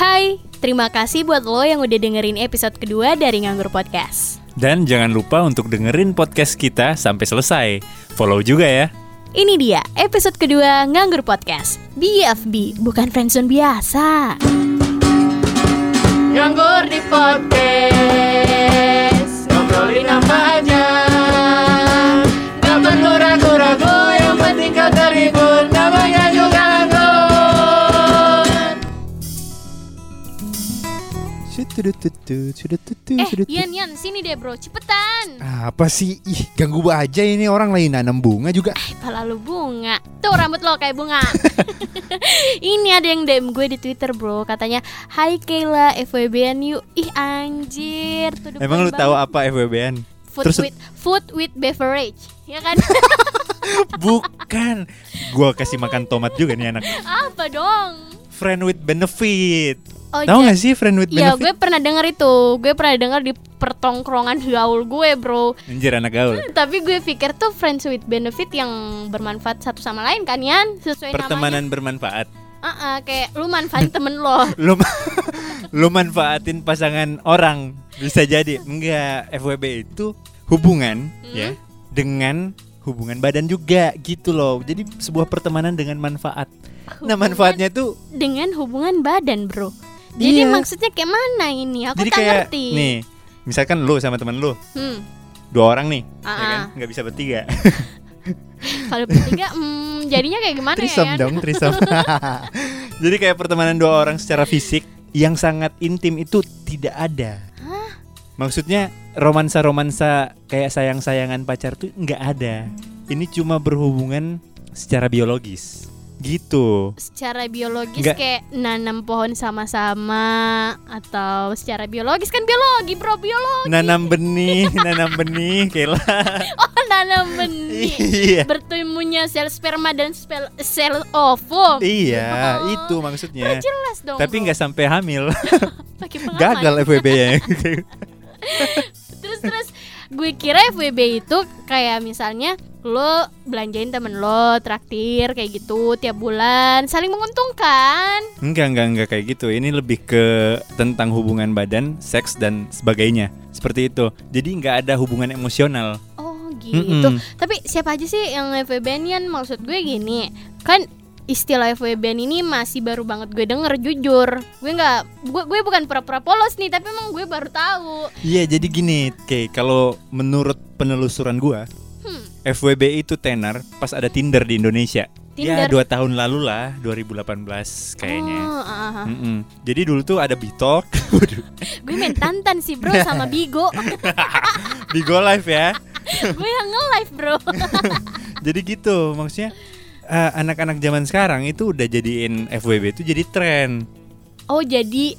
Hai, terima kasih buat lo yang udah dengerin episode kedua dari Nganggur Podcast. Dan jangan lupa untuk dengerin podcast kita sampai selesai. Follow juga ya. Ini dia episode kedua Nganggur Podcast. BFB, bukan friendzone biasa. Nganggur di podcast Eh, Yan, Yan, sini deh bro, cepetan. Apa sih? Ih, ganggu aja ini orang lagi nanam bunga juga. Eh, pala lu bunga. Tuh rambut lo kayak bunga. Ini ada yang DM gue di Twitter bro, katanya, Hai Kayla, FWB-an yuk. Ih anjir. Emang lu tahu apa FWB-an? Food Terus- with food with beverage, ya kan? Bukan. Gua kasih makan tomat juga nih anak. Apa dong? Friend with benefit. Oh, Tahu ja- gak sih friend with Ya benefit? gue pernah denger itu Gue pernah denger di pertongkrongan gaul gue bro Anjir anak gaul. Tapi gue pikir tuh friends with benefit yang bermanfaat satu sama lain kan Yan Sesuai Pertemanan bermanfaat. namanya uh Kayak lu manfaatin temen lo Lu lu manfaatin pasangan orang bisa jadi. Enggak, FWB itu hubungan Hmm? ya dengan hubungan badan juga gitu loh. Jadi sebuah pertemanan dengan manfaat. Nah, Hubungan manfaatnya tuh Dengan hubungan badan bro Jadi Iya. maksudnya kayak mana ini Aku jadi tak kayak ngerti nih, misalkan lu sama temen lu hmm. dua orang nih, ya Ah, kan? ah. Nggak bisa bertiga. Kalau bertiga hmm, Jadinya kayak gimana Trisam ya Yan? dong, trisam. Jadi kayak pertemanan dua orang secara fisik yang sangat intim itu tidak ada. Maksudnya romansa-romansa kayak sayang-sayangan pacar tuh nggak ada. Ini cuma berhubungan secara biologis. Gitu. Secara biologis Nggak. kayak nanam pohon sama-sama Atau secara biologis kan biologi bro Biologi Nanam benih, nanam benih, Kela. Oh nanam benih iya. bertemunya sel sperma dan sel sel ovum. Iya, Oh. itu maksudnya. Jelas dong. Tapi nggak sampai hamil. Gagal FWB-nya. Terus terus gue kira FWB itu kayak misalnya lo belanjain temen lo traktir kayak gitu tiap bulan saling menguntungkan. Enggak, enggak, enggak kayak gitu. Ini lebih ke tentang hubungan badan, seks dan sebagainya. Seperti itu. Jadi nggak ada hubungan emosional. Oh gitu. Mm-mm. Tapi siapa aja sih yang FWB-an maksud gue gini kan istilah FWB ini masih baru banget gue denger jujur gue nggak gue gue bukan pura-pura polos nih tapi emang gue baru tahu Iya, jadi gini, Oke, kalau menurut penelusuran gua, Hmm. FWB itu tenar pas ada Tinder di Indonesia. Tinder. Ya, dua tahun lalu lah, 2018 kayaknya. Oh, ah, ah. Mm-mm. Jadi dulu tuh ada Bitok, Gue main tantan sih bro sama Bigo Bigo Live ya. Gue yang nge-live bro Jadi gitu, maksudnya eh, anak-anak zaman sekarang itu udah jadiin FWB itu jadi tren. Oh jadi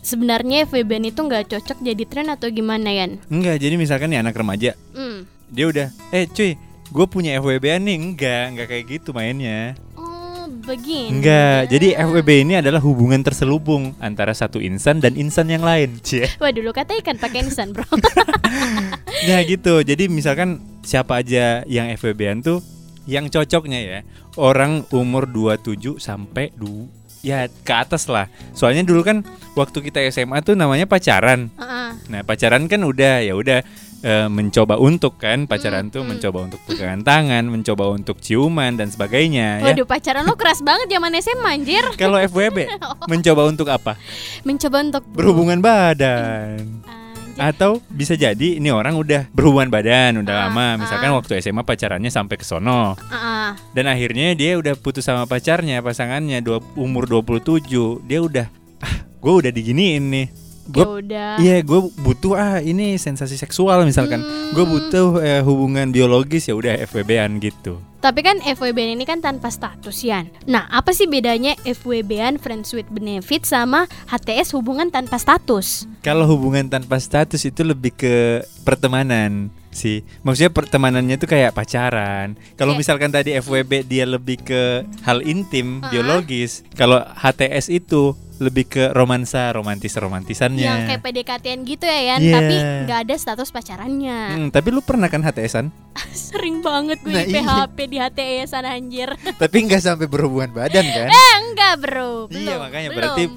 sebenarnya FWB itu nggak cocok jadi tren atau gimana Yan? Enggak, jadi misalkan nih anak remaja, Hmm. dia udah, eh cuy, gue punya FWB nih, enggak, enggak kayak gitu mainnya. Oh begini Enggak, jadi FWB ini adalah hubungan terselubung antara satu insan dan insan yang lain. Cie. Waduh lu kata ikan pakai insan bro Nah gitu, jadi misalkan siapa aja yang FWB-an tuh yang cocoknya ya orang umur 27 sampai du ya ke atas lah. Soalnya dulu kan waktu kita SMA tuh namanya pacaran. Ah, ah. Nah pacaran kan udah ya udah eh, mencoba untuk kan pacaran Hmm, tuh hmm. mencoba untuk pegangan tangan, mencoba untuk ciuman dan sebagainya ya. Waduh pacaran lo keras banget zaman SMA anjir Kalau FWB mencoba untuk apa? Mencoba untuk Berhubungan badan. Anjir. Atau bisa jadi ini orang udah berhubungan badan udah Ah, lama, misalkan ah. waktu SMA pacarannya sampai ke sono. Ah. Dan akhirnya dia udah putus sama pacarnya, pasangannya dua, umur 27. Dia udah ah, gue udah diginiin nih. Ya Gue udah Iya, gue butuh ah ini sensasi seksual misalkan. Hmm. Gue butuh eh, hubungan biologis ya udah FWB-an gitu. Tapi kan FWB ini kan tanpa status Yan Nah apa sih bedanya FWB-an Friends with Benefit sama HTS hubungan tanpa status? Kalau hubungan tanpa status itu lebih ke pertemanan sih. Maksudnya pertemanannya itu kayak pacaran. Kalau Kayak- misalkan tadi FWB dia lebih ke hal intim, Ah. biologis. Kalau HTS itu lebih ke romansa romantis romantisannya. Yang kayak PDKT-an gitu ya Yan Iya. Tapi nggak ada status pacarannya Hmm, tapi lu pernah kan HTSan? Sering banget gue Nah, iya. PHP di HTE sana anjir Tapi nggak sampai berhubungan badan kan? Eh enggak bro belum, Iya, makanya belum. berarti-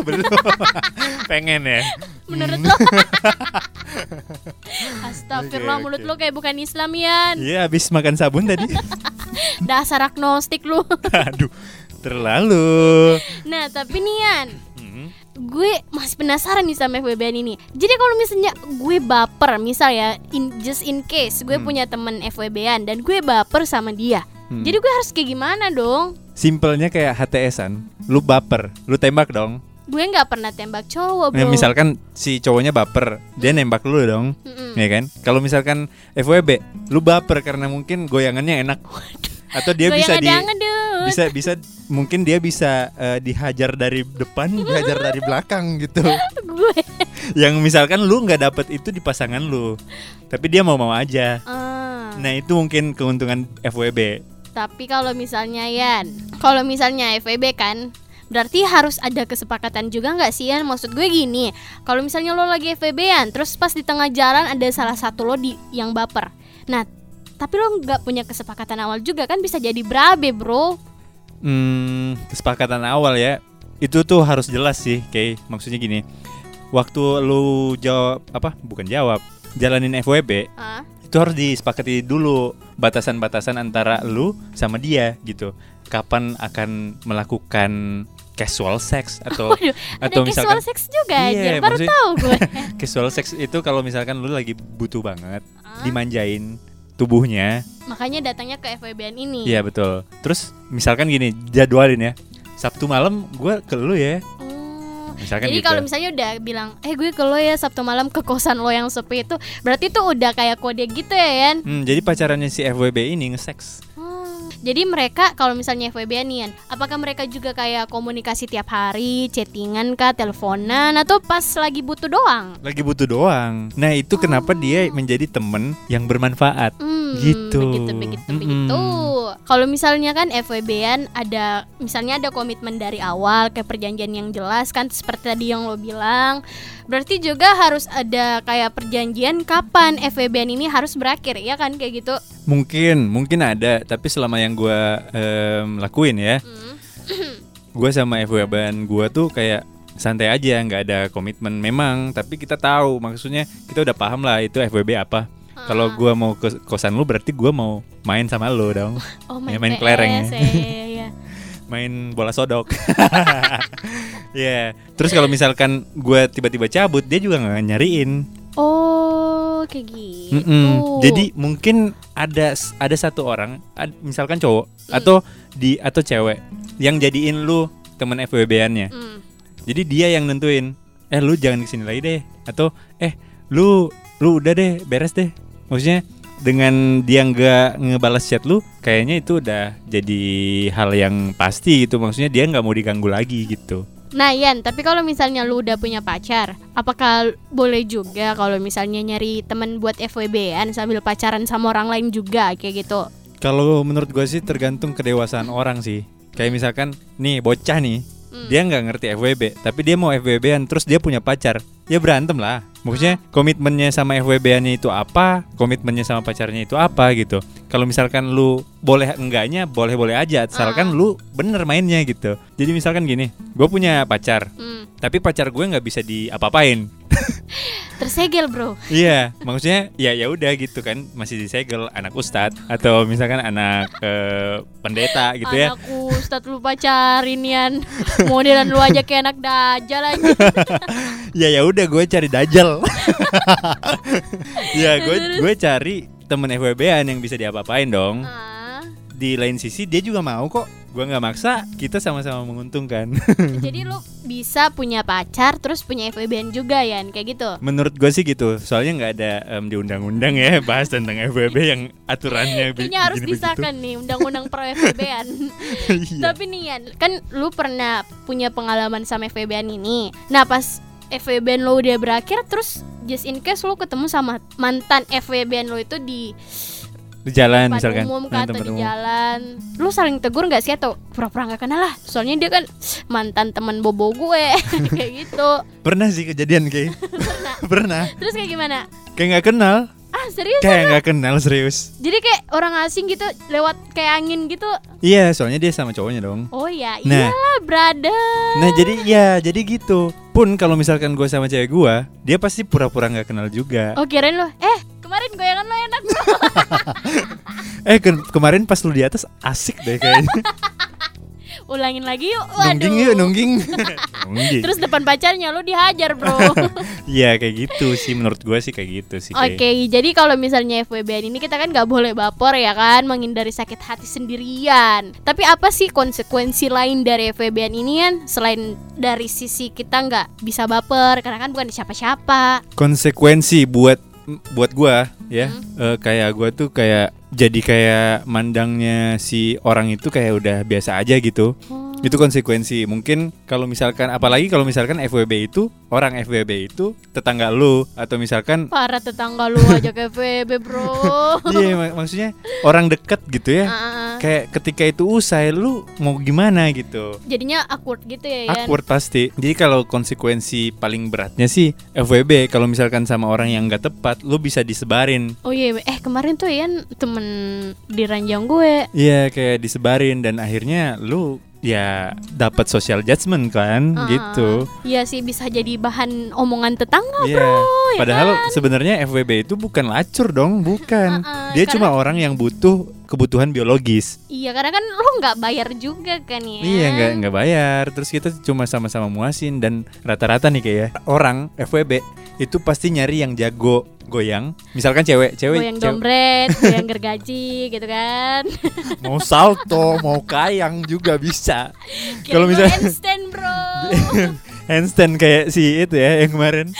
Belum. Pengen ya. Menurut Hmm. lo Astagfirullah Oke, mulut oke. lo kayak bukan Islam Yan Iya, habis makan sabun tadi. Dasar agnostik lu Aduh, terlalu. Nah tapi nih Yan Hmm. gue masih penasaran nih sama FWB ini. Jadi kalau misalnya gue baper, misal ya, in, just in case gue Hmm. punya temen FWB-an dan gue baper sama dia. Hmm. Jadi gue harus kayak gimana dong? Simpelnya kayak HTSan, lu baper, lu tembak dong. Gue nggak pernah tembak cowok, Nah, bro. misalkan si cowoknya baper, dia nembak lu dong. Mm-mm. Ya kan? Kalau misalkan FWB, lu baper karena mungkin goyangannya enak. Atau dia bisa di Goyang. Bisa bisa mungkin dia bisa eh, dihajar dari depan, Belajar dari belakang gitu. gue. yang misalkan lu nggak dapet itu di pasangan lu. Tapi dia mau-mau aja. Ah. Nah, itu mungkin keuntungan FWB. Tapi kalau misalnya Yan, kalau misalnya FWB kan Berarti harus ada kesepakatan juga nggak sih Yan? Maksud gue gini, kalau misalnya lo lagi FWB-an, terus pas di tengah jalan ada salah satu lo di yang baper. Nah, tapi lo nggak punya kesepakatan awal juga kan bisa jadi berabe bro. Hmm, kesepakatan awal ya. Itu tuh harus jelas sih, kayak maksudnya gini. Waktu lu jawab apa? Bukan jawab, jalanin FWB, Ah, itu harus disepakati dulu batasan-batasan antara lu sama dia gitu. Kapan akan melakukan casual sex atau waduh, ada atau casual misalkan sex juga Iya, aja, baru tahu gue. casual sex itu kalau misalkan lu lagi butuh banget Ah, dimanjain tubuhnya. makanya datangnya ke FWB-an ini. Iya, betul. Terus misalkan gini, jadwalin ya. Sabtu malam gue ke lu ya. Oh. Misalkan Jadi gitu. kalau misalnya udah bilang, eh gue ke lo ya Sabtu malam ke kosan lo yang sepi itu, berarti tuh udah kayak kode gitu ya Yan? Hmm, jadi pacarannya si FWB ini nge-sex. Oh. Jadi mereka kalau misalnya FWB nih Yan, apakah mereka juga kayak komunikasi tiap hari, chattingan kah, teleponan, atau pas lagi butuh doang? Lagi butuh doang. Nah, itu kenapa dia menjadi temen yang bermanfaat. Hmm, Gitu. Begitu, begitu, Mm-mm. begitu. Kalau misalnya kan FWB-an ada, misalnya ada komitmen dari awal kayak perjanjian yang jelas kan, seperti tadi yang lo bilang. Berarti juga harus ada kayak perjanjian kapan FWB-an ini harus berakhir, ya kan kayak gitu. Mungkin, mungkin ada, tapi selama yang gua em, lakuin ya, Hmm. gue sama FWB gue tuh kayak santai aja, nggak ada komitmen memang, tapi kita tahu maksudnya kita udah paham lah itu FWB apa. Kalau Ah. gua mau ke kosan lu berarti gua mau main sama lu dong, oh, Ya, main PS, kelereng ya. ya, main bola sodok. Ya, terus kalau misalkan gua tiba-tiba cabut, dia juga nggak nyariin. Oh, kayak gitu. Mm-mm. Jadi mungkin ada ada satu orang, ad- misalkan cowok Hmm. atau di atau cewek yang jadiin lu temen FWB-annya. Hmm. Jadi dia yang nentuin, eh lu jangan ke sini lagi deh, atau eh lu lu udah deh beres deh. Maksudnya dengan dia nggak ngebalas chat lu, kayaknya itu udah jadi hal yang pasti gitu. Maksudnya dia nggak mau diganggu lagi gitu. Nah Yan, tapi kalau misalnya lu udah punya pacar, apakah boleh juga kalau misalnya nyari temen buat FWB-an sambil pacaran sama orang lain juga kayak gitu? Kalau menurut gue sih tergantung kedewasaan orang sih. Kayak misalkan nih bocah nih, Hmm. dia nggak ngerti FWB, tapi dia mau FWB-an terus dia punya pacar, ya berantem lah. Maksudnya komitmennya sama FWB-annya itu apa, komitmennya sama pacarnya itu apa gitu. Kalau misalkan lu boleh enggaknya, boleh-boleh aja, asalkan Ah. lu bener mainnya gitu. Jadi misalkan gini, gue punya pacar, Hmm. tapi pacar gue nggak bisa diapa-apain. Tersegel bro. Iya, maksudnya ya ya udah gitu kan, masih disegel anak ustadz atau misalkan anak eh, pendeta gitu ya. Anakku, Ustadz lu pacarin Yan. Modelan lu aja kayak anak dajal aja. ya ya udah gue cari dajal ya gue gue cari temen FWB-an yang bisa diapa-apain dong Ah, di lain sisi dia juga mau kok gue nggak maksa kita sama-sama menguntungkan jadi lu bisa punya pacar terus punya FWB-an juga Yan, kayak gitu. menurut gue sih gitu soalnya nggak ada em, di undang-undang ya bahas tentang FWB yang aturannya Kayaknya harus disahkan nih undang-undang pro FWB-an. Iya. Tapi nih Yan, kan lu pernah punya pengalaman sama FWB-an ini. Nah pas FWB-an lo udah berakhir, terus just in case lo ketemu sama mantan FWB-an lo itu di Di jalan tempat misalkan. umum kah atau di umum. jalan lu saling tegur nggak sih atau pura-pura nggak kenal lah soalnya dia kan mantan teman bobo gue kayak gitu Pernah sih kejadian kayak. Pernah. terus kayak gimana Kayak nggak kenal. ah serius Kayak nggak kenal serius. jadi kayak orang asing gitu lewat kayak angin gitu Iya, soalnya dia sama cowoknya dong. oh ya Nah. iyalah brother Nah jadi ya jadi gitu. Pun kalau misalkan gue sama cewek gue, dia pasti pura-pura nggak kenal juga. oh kirain lo eh kemarin goyangan lo enak Eh ke- kemarin pas lu di atas asik deh kayaknya. ulangin lagi yuk waduh nungging yuk nungging. nungging. terus depan pacarnya lo dihajar bro Iya kayak gitu sih menurut gue sih kayak gitu sih. Oke, kayak. jadi kalau misalnya FWB ini kita kan nggak boleh baper ya kan, menghindari sakit hati sendirian. Tapi apa sih konsekuensi lain dari FWB ini kan selain dari sisi kita nggak bisa baper karena kan bukan siapa-siapa. Konsekuensi buat buat gua ya Hmm. eh, kayak gua tuh kayak jadi kayak mandangnya si orang itu kayak udah biasa aja gitu. Oh. Itu konsekuensi. Mungkin kalau misalkan apalagi kalau misalkan FWB itu orang FWB itu tetangga lu atau misalkan Para tetangga lu aja ke FWB bro. iya mak- maksudnya orang deket gitu ya. Ah, Kayak ketika itu usai lu mau gimana gitu. jadinya awkward gitu ya Yan. Awkward pasti. Jadi kalau konsekuensi paling beratnya sih FWB kalau misalkan sama orang yang nggak tepat, lu bisa disebarin. Oh iya, eh kemarin tuh Yan temen di ranjang gue. Iya, kayak disebarin dan akhirnya lu ya dapat social judgment kan Ah, gitu. Iya sih bisa jadi bahan omongan tetangga Iya. bro. ya Padahal kan? sebenarnya FWB itu bukan lacur dong, bukan. Ah, ah, Dia cuma orang yang butuh kebutuhan biologis. Iya karena kan lo nggak bayar juga kan ya. Iya nggak nggak bayar. Terus kita cuma sama-sama muasin dan rata-rata nih kayak ya, orang FWB itu pasti nyari yang jago goyang. Misalkan cewek, cewek, Goyang cewek dompet, goyang gergaji gitu kan. mau salto, mau kayang juga bisa. Kalau misalnya- handstand bro. Handstand kayak si itu ya yang kemarin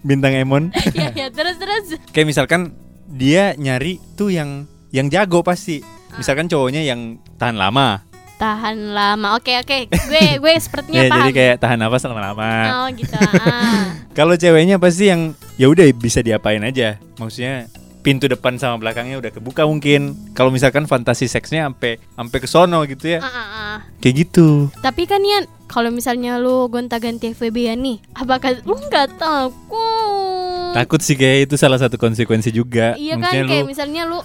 bintang Emon. ya ya terus terus. Kayak misalkan dia nyari tuh yang yang jago pasti. Misalkan cowoknya yang tahan lama. Tahan lama. Oke oke. Gue gue sepertinya Ya, paham. jadi kayak tahan nafas lama-lama. Oh gitu. Ah. Kalau ceweknya pasti yang ya udah bisa diapain aja. Maksudnya pintu depan sama belakangnya udah kebuka mungkin. Kalau misalkan fantasi seksnya sampai sampai ke sono gitu ya. Ah, ah, ah. Kayak gitu. Tapi kan Yan, kalau misalnya lu gonta-ganti FWB ya nih, apakah lu nggak takut? Takut sih kayak itu salah satu konsekuensi juga. Iya kan kayak lu- misalnya lu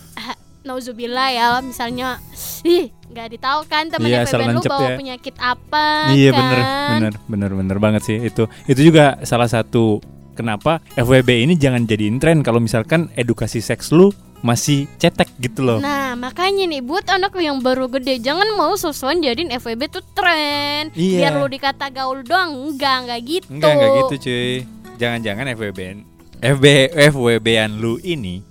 nauzubillah ya misalnya ih nggak ditahu kan temen Iya, FWB lu bawa ya. penyakit apa Iya kan? bener bener bener bener banget sih itu itu juga salah satu kenapa FWB ini jangan jadiin tren kalau misalkan edukasi seks lu masih cetek gitu loh. Nah makanya nih buat anak yang baru gede jangan mau sosokan jadiin FWB tuh tren Iya. biar lu dikata gaul doang enggak enggak gitu Enggak enggak gitu cuy. Jangan-jangan FWB FB FWB-an lu ini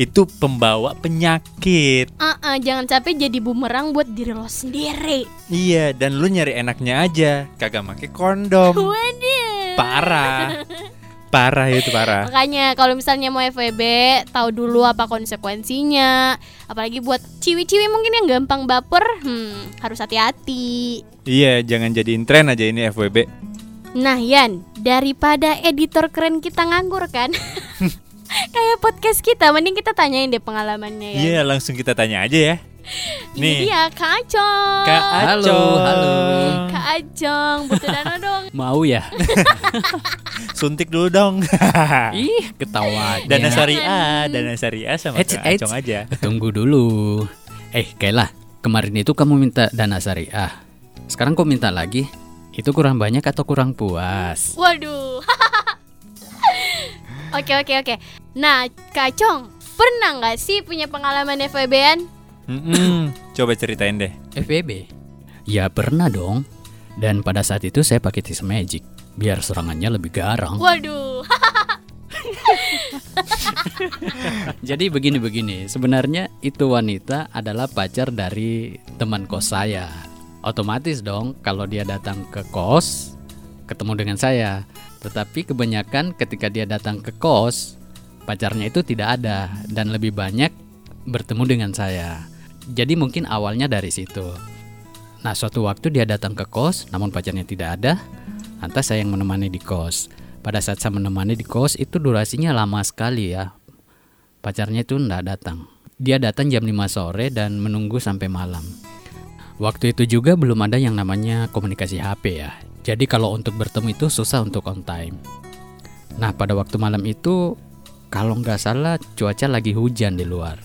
itu pembawa penyakit. Ah, ah, jangan capek jadi bumerang buat diri lo sendiri Iya, dan lu nyari enaknya aja, kagak make kondom. Waduh Parah. Parah itu parah. Makanya kalau misalnya mau FWB tahu dulu apa konsekuensinya. Apalagi buat ciwi-ciwi mungkin yang gampang baper, hmm, harus hati-hati. Iya, jangan jadiin tren aja ini FWB. Nah Yan, daripada editor keren kita nganggur kan? Kayak podcast kita, mending kita tanyain deh pengalamannya ya. Iya, langsung kita tanya aja ya. Ini nih. dia Kak Acong. Kak Halo, Acong. halo. Kak Acong, butuh dana dong. Mau ya? Suntik dulu dong. Ih, ketawanya. dana syariah, dana syariah sama Eits, Kak eits. Acong aja. Tunggu dulu. Eh, Kayla, kemarin itu kamu minta dana syariah. Sekarang kok minta lagi? Itu kurang banyak atau kurang puas? Waduh. Oke oke oke. Nah, Kak Acong, pernah nggak sih punya pengalaman FWB-an? Mm-mm. Coba ceritain deh. FBB? Ya pernah dong. Dan pada saat itu saya pakai tis magic biar serangannya lebih garang. Waduh. Jadi begini-begini, sebenarnya itu wanita adalah pacar dari teman kos saya. Otomatis dong kalau dia datang ke kos ketemu dengan saya. Tetapi kebanyakan ketika dia datang ke kos, pacarnya itu tidak ada dan lebih banyak bertemu dengan saya. Jadi mungkin awalnya dari situ. Nah, suatu waktu dia datang ke kos, namun pacarnya tidak ada. Lantas saya yang menemani di kos. Pada saat saya menemani di kos itu durasinya lama sekali ya pacarnya itu ndak datang. dia datang jam 5 sore dan menunggu sampai malam. Waktu itu juga belum ada yang namanya komunikasi HP ya. Jadi kalau untuk bertemu itu susah untuk on time. Nah pada waktu malam itu kalau nggak salah cuaca lagi hujan di luar.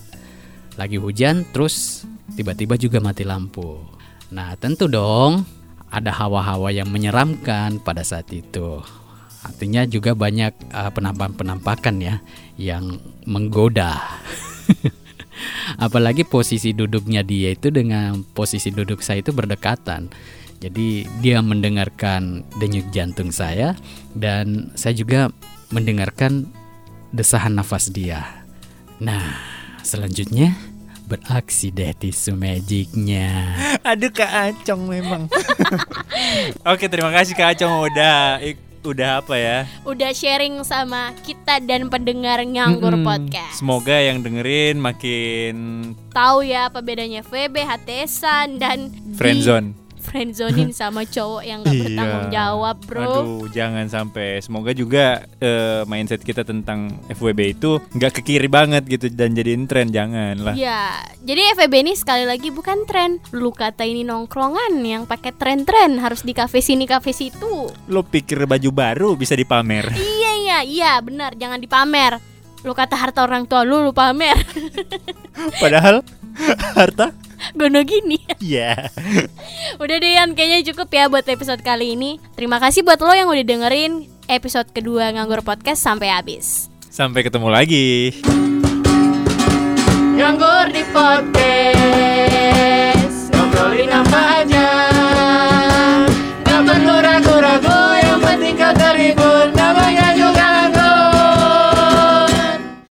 Lagi hujan terus tiba-tiba juga mati lampu. Nah tentu dong ada hawa-hawa yang menyeramkan pada saat itu. Artinya juga banyak uh, penampakan-penampakan ya yang menggoda. Apalagi posisi duduknya dia itu dengan posisi duduk saya itu berdekatan. Jadi dia mendengarkan denyut jantung saya dan saya juga mendengarkan desahan nafas dia. Nah, selanjutnya beraksi deh tisu magicnya. Aduh Kak Acong memang. Oke, terima kasih Kak Acong udah udah apa ya? Udah sharing sama kita dan pendengar nganggur Mm-mm. podcast. Semoga yang dengerin makin Tahu ya apa bedanya VB, HTSan dan friendzone. Friendzonin sama cowok yang gak Iya. bertanggung jawab, bro. Aduh, jangan sampai. Semoga juga eh, mindset kita tentang FWB itu nggak ke kiri banget gitu dan jadiin tren jangan lah. Ya, jadi FEB ini sekali lagi bukan tren. Lu kata ini nongkrongan yang pakai tren-tren harus di kafe sini kafe situ. Lo pikir baju baru bisa dipamer? Iya iya iya benar jangan dipamer. Lu kata harta orang tua lu lu pamer. Padahal harta gono gini. Iya. Yeah. udah deh Yan, kayaknya cukup ya buat episode kali ini. Terima kasih buat lo yang udah dengerin episode kedua Nganggur Podcast sampai habis. Sampai ketemu lagi. Nganggur di podcast. Ngobrolin apa aja. nganggur.